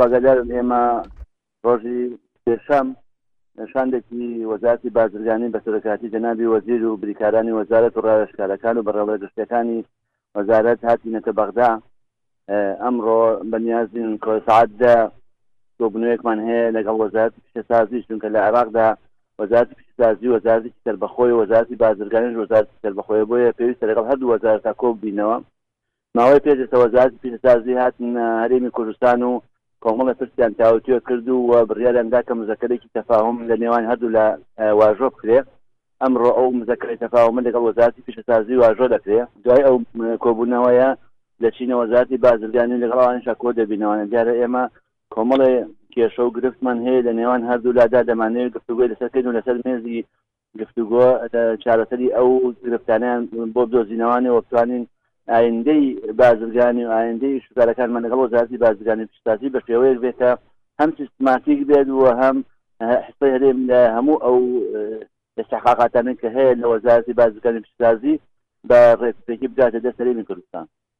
ئاگادارن ئێمە ڕۆژی پێشەم شاندێکی وەزارتی بازرگانی بە سەرکاتی جەنابی وەزیر و بریکارانی وەزارەت و ڕاوێشکارەکان و بەڕێڵە گشتەکانی وەزارەت هاتینەتە بەغدا ئەمڕۆ بەنیازین کۆسعات دە کۆبنەوەیەکمان هەیە لەگەڵ وەزارت پیشەسازی چونکە لە عێراقدا وەزارت پیشسازی وەزارتی سەربەخۆی وەزارتی بازرگانی وەزارت سەربەخۆی بۆیە پێویستە لەگەڵ هەردوو وەزارتا کۆک بینەوە ماوەی پێدەچێت وەزارەتی پیشەسازی هاتن هەرێمی کوردستان و کۆمەڵی پرسیان تاووتوێ کرد و بڕیاریان دا کە مزەکەرێکی تەفاهوم لە نێوان هەردوولا واژۆ بکرێ. ئەمڕۆ ئەو مزەکەرە تەفاهومە لەگەڵ وەزارەتی پیشەسازی واژۆ دەکرێ. دوای ئەو کۆبوونەوەیە دەچینە وەزارەتی بازرگانی و لەگەڵ ئەوانیشا کۆ دەبینەوە. دیارە ئێمە کۆمەڵێ کێشە و گرفتمان هەیە لە نێوان هەردوولادا، دەمانەوێ گفتوگۆی لەسەر بکەین و لەسەر مێزی گفتوگۆ لە چارەسەری ئەو گرفتانەیان بۆ بدۆزینەوانێ و بتوانین ئایندەی بازرگانی و ئایندەی ئیشوکارەکانمان لەگەڵ وەزارەتی بازرگانی و پیشەسازی بە شێوەیەک بێت کە هەم سیستماتیک بێت و هەم حسەی هەرێم لە هەموو ئەو ئیستحقاقاتانەی کە هەیە لە وەزارەتی بازرگانی و پیشەسازی بە ڕێکوپێکی بگاتە دەست هەرێمی کوردستان.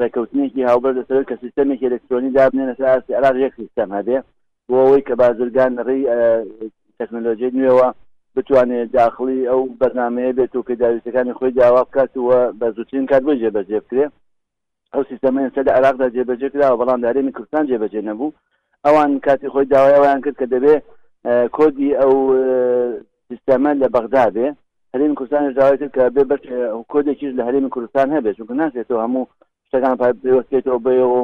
ڕێککەوتنێکی هاوبەش لەسەرەوەی کە سیستەمێکی ئەلکترۆنی دابنێن لەسەر ئاستی عێراق یەک سیستەم هەبێ بۆ ئەوەی کە بازرگان لە ڕێی تەکنەلۆژیای نوێوە بتوانێت داخڵی ئەو بەرنامەیە بێت و پێداویستەکانی خۆی داوا بکات و بە زووترین کات بۆی جێبەجێ بکرێ ئەو سیستەمە ئێستا لە عێراقدا جێبەجێ کراوە بەڵام لە هەرێمی کوردستان جێبەجێ نەبوو ئەوان کاتی خۆی داوایەوەیان کرد کە دەبێ کۆدی ئەو سیستەمە لە بەغدا بێ، هەرێمی کوردستانیش داوای کرد کە بێ بەش کۆدێکیش لە هەرێمی کوردستان هەبێ، چونکە ناکرێت تۆ هەموو شتەکان پەیوەست بکەیتەوە بەوە و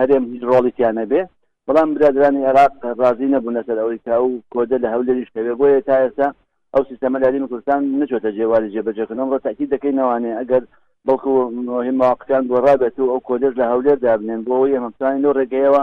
هەرێم هیچ ڕۆڵی تیا نەبێ، بەڵام برادەرانی عێراق ڕازی نەبوون لەسەر ئەوەی کە ئەو کۆدە لە هەولێریش هەبێ، بۆیە تا ئێستا ئەو سیستەمە لە هەرێمی کوردستان نەچۆتە جێ واری جێبەجێکردن، ئەمڕۆ تەئکید دەکەین ئەوانێ ئەگەر بەڵکوو هۆی ماوەقەکان گۆڕابێت و ئەو کۆدەش لە هەولێر دابنێن بۆ ئەوەی ئێمە بتوانین لەو ڕێگەیەوە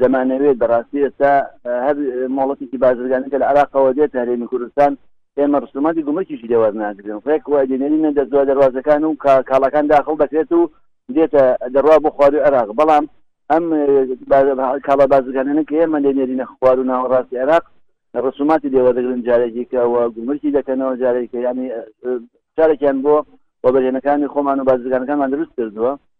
دەمانەوێت بەڕاستی ئێستا هەر مۆڵەتێکی بازرگانی کە لە عراقەوە دێت هەرێمی کوردستان ئێمە ڕسوماتی گومرکیشی لێوار ناگرن ڕێک و ئەدێنێنە دەزوە دەواازەکان و کاڵەکان داخڵ دەکرێت و دێتە دەڕوا بۆ خواروی عراق بەڵام ئەم کاڵە بازرگانانە کە ئێمە لێ نێرینە خوار و ناوەڕاستی عێراق ڕسوماتی لێوە دەگرن جارێکی کەەوە گومرکی دەکەنەوە جارێکی ینی جارێکیان بۆ بەبرێنەکانی خۆمان و بازرگانەکانمان دروست کردووە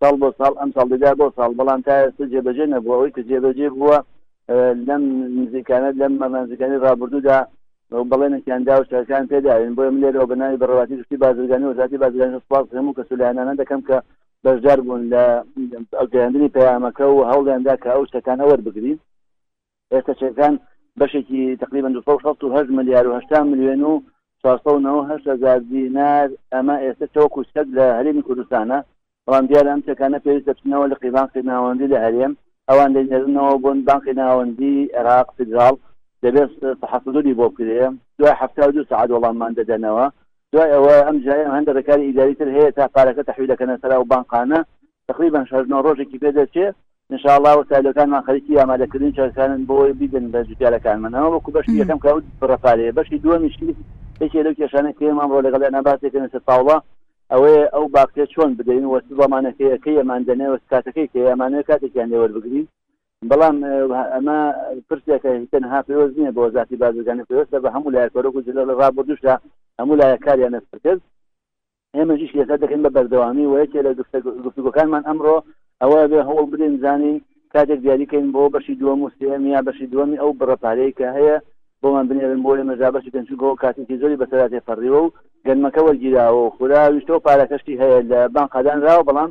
ساڵ بۆ ساڵ ئەمساڵ دەگا بۆ ساڵ بەڵام تا ئێستا جێبەجێ نەبووە ئەوەی کە جێبەجێ بووە لەم نزیکانە لەم مەمە نزیکانی ڕابردوودا بەڵێنێکیان دا و شارەکان پێداوین بۆیە من لێرەوە بەناوی بەڕواتی گشتی بازرگانی وەزاتی بازرگانی سپاس هەموو کەس و لایەنانە دەکەم کە بەشدار بوون لە گەیاندنی پەیامەکە و هەوڵیاندا کە ئەو شتەکان ئەوەر بگرین ئێستا چەکەکان بەشێکی تقریبا 268 ملیار و 8 ملیۆن و 498 هزار دینار ئەمە ئێستا چەوە کوچەک لە هەرێمی کوردستانە بەڵام دیارە ئەم چەکانە پێویست دەچنەوە لە قیبانقی ناوەندی لە هەرێم ئەوان دەینێرنەوە بۆن بانقی ناوەندی عێراق فیدراڵ دەبێت تحفظی بۆ بکرێ دوای ه دو سعات وەڵاممان دەدەنەوە دوای ئەوە ئەم جای هەندە ڕێکاری ئیداری تر هەیە تا پارەکە تحویلەکەنە سەر ئەو بانقانە تەقریبەن شەش نۆ ڕۆژێکی پێ دەچێت انشاءاللە وەسایلەکانمان خەریکی ئامادەکردنی چەکەکانن بۆی بیدن بە جوتیارەکانمان ئەمە وەکو بەشی یەکەم کە بڕەپارەیە بەشی دووەمیشی یەکێ لەو کێشانە کە ئێمە ئەمڕۆ لەگەڵ ئەنا باسێکن لەسەر تاوڵە ئەوەیە ئەو باکتێ چۆن بدەین وە چ زمانەکەی ئەکەی ئەمان دەنێ وە کاتەکەی کە ئەمانەوە کاتێکیان لێ وەربگرین بەڵام ئەمە پرسێکە تەنها پێوەست نییە بۆ زاتی بازرگانی پێوەستە بە هەموو لایەکەرۆک و جلە لە ڕابردوشدا هەموو لایەکاریانە کرد ئێمەش ئیشی لەسەر دەکەین بە بەردەوامی و یەکێ لە گفتوگۆکانمان ئەمڕۆ ئەوە ئەبێ هەوڵ بدەین زانین کاتێک دیاری کەین بۆ بەشی دووەم و سێم یا بەشی دووەمی ئەو بڕە پارەیە کە هەیە بۆمان بنێرن بۆ ئێمەش دا بەشی پێنج چونکە ئەو کاتێکی زۆری بەسەرا تێپەڕیوە و گەنمەکە وەرگیراوە و خوراویشتەوە پارەکەشی هەیە لە بانقا دانراوە بەڵام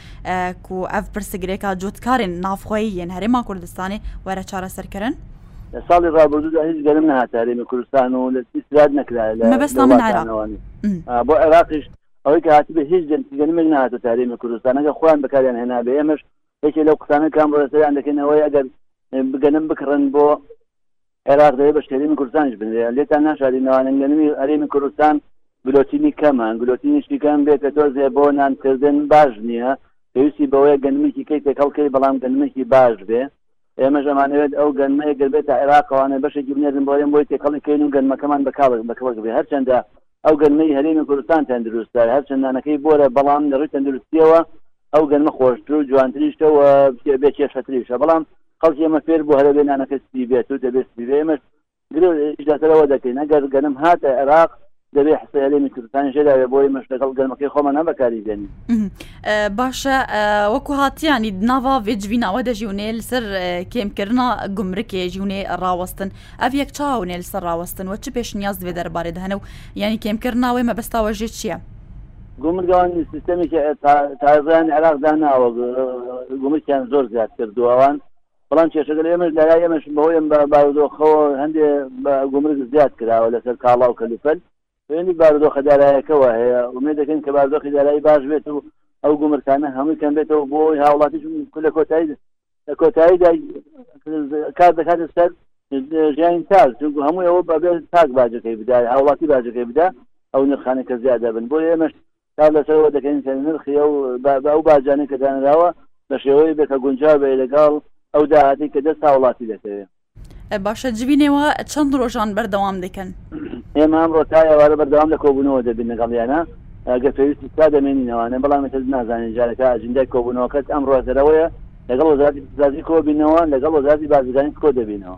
کو ئەف پرسە گرێکە جوتکارێن نافخۆییەن هەرێما کوردستانی وەرە چارەسەرکردن؟ لە ساڵی ڕابردوودا هیچ گەرم نەهاتە هەرێمی کوردستان و لە هیچ راد نەکرایە لە مەبەستم من عێراق. لەوڵاتانەوانی. آه، بۆ عێراقیش ئەوەی کە هاتبێ هیچ گەر- گەرمێک نەهاتە هەرێمی کوردستان ئەگەر خۆیان بەکاریان هێنابێ ئێمەش یەکێ لەو قسانە کە ئەمڕۆ لەسەریان دەکەین ئەوەیە ئەگەر اه، گەنم بکڕن بۆ عێراق دەبێ بە شهرێمی کوردستانیش بنرێ لێتان ناشارینەوە ئەنگ لە نمی هەرێمی کوردستان گلۆتینی کەمە گلۆتینی شیکەم بێ کە تۆزێ بۆ نان کردن باش نییە پێویستی بەوەیە گەنمێکی کەی تێکەڵ کەی بەڵام گەنمێکی باش بێ ئێمەش ئەمانەوێت ئەو گەنمەیە گەر بێتە عێراقەوانێ بەشێکی بنێرن بۆ ئێم بۆی تێکەڵی کەین و گەنمەکەمان بە کاڵک بە کڵک بێ هەرچەندە ئەو گەنمەی هەرێمی کوردستان تەندروستە، هەرچەند نانەکەی بۆرە، بەڵام لە ڕووی تەندروستییەوە ئەو گەنمە خۆشتر و جوانتریشە و بێ کێشەتریشە، بەڵام خەڵکی ئێمە فێر بووە هەرەبێ نانەکە سپی بێت و دەبێ سپی بێت، ئێمەش گرنگیش لەسەر ئەوە دەکەین ئەگەر گەنم هاتە عێراق دەبێ حسەی هەرێمی کوردستانیش لێ دابێ بۆ ئێمەش لەگەڵ گەنمەکەی خۆمان هەم بەکاری بێنین. باشە وەکو هاتیانی ناڤا ڤێجڤیناوە دەژیونێ لەسەر کێمکردنا گومرکێ ژیونێ ڕاوەستن ئەڤ یەک چاا و نێ لسە راوەستن وە چ پێش نیاز دوێ دە ربارێ دە هەنە و یانی کێم کر نا وێ مە بە ستا وە ژێ چیە؟ گومرگەوان سیستەمێکی تازەیان عێراق داناوە گومرکیان زۆر زیاد کردووە ئەوان بەڵام کێشەکە لە ئێمەش لەلای ئێمەش بەهۆی ئەم بارودۆخەوە هەندێ گومرگ زیاد کراوە لەسەر کاڵا و کەلوپەل سەرەنجی بارودۆخە دارایەکە وایە، ئومێد دەکەین کە بارودۆخی دارایی باش بێت و ئەو گومرکانە هەمووی کەم بێتەوە بۆ ئەوەی هاوڵاتیش لە کۆتاییدا لە کۆتاییدا کار دەکاتە سەر ژیانی تاک چونکو هەمووی ئەوە بەبێت تاک باجەکەی بدا هاوڵاتی باجەکەی بدا ئەو نرخانە کە زیادە بن بۆ ئێمەش کار لەسەر ئەوە دەکەین کە نرخی ئەو ئەو باجانەی کە دانراوە بە شێوەیەک بێت کە گونجاو بێت لەگەڵ ئەو داهاتەی کە دەست هاوڵاتی دەکەوێت. باشە جڤین ئێوە چەند ڕۆژان بەردەوام دەکەن؟ ئێمە ئەمڕۆ تا ئێوارە بەردەوام لە کۆبوونەوە دەبین لەگەڵیانا، گەر پێویست بکات دەمێنینەوانێ، بەڵام ئیتر نازانین جارێکە ئەجندای کۆبوونەوەکەت ئەمڕۆ هەر ئەوەیە لەگەڵ وەزارەتی پیشەسازی کۆبینەوە، لەگەڵ وەزارەتی بازرگانیش کۆدەبینەوە.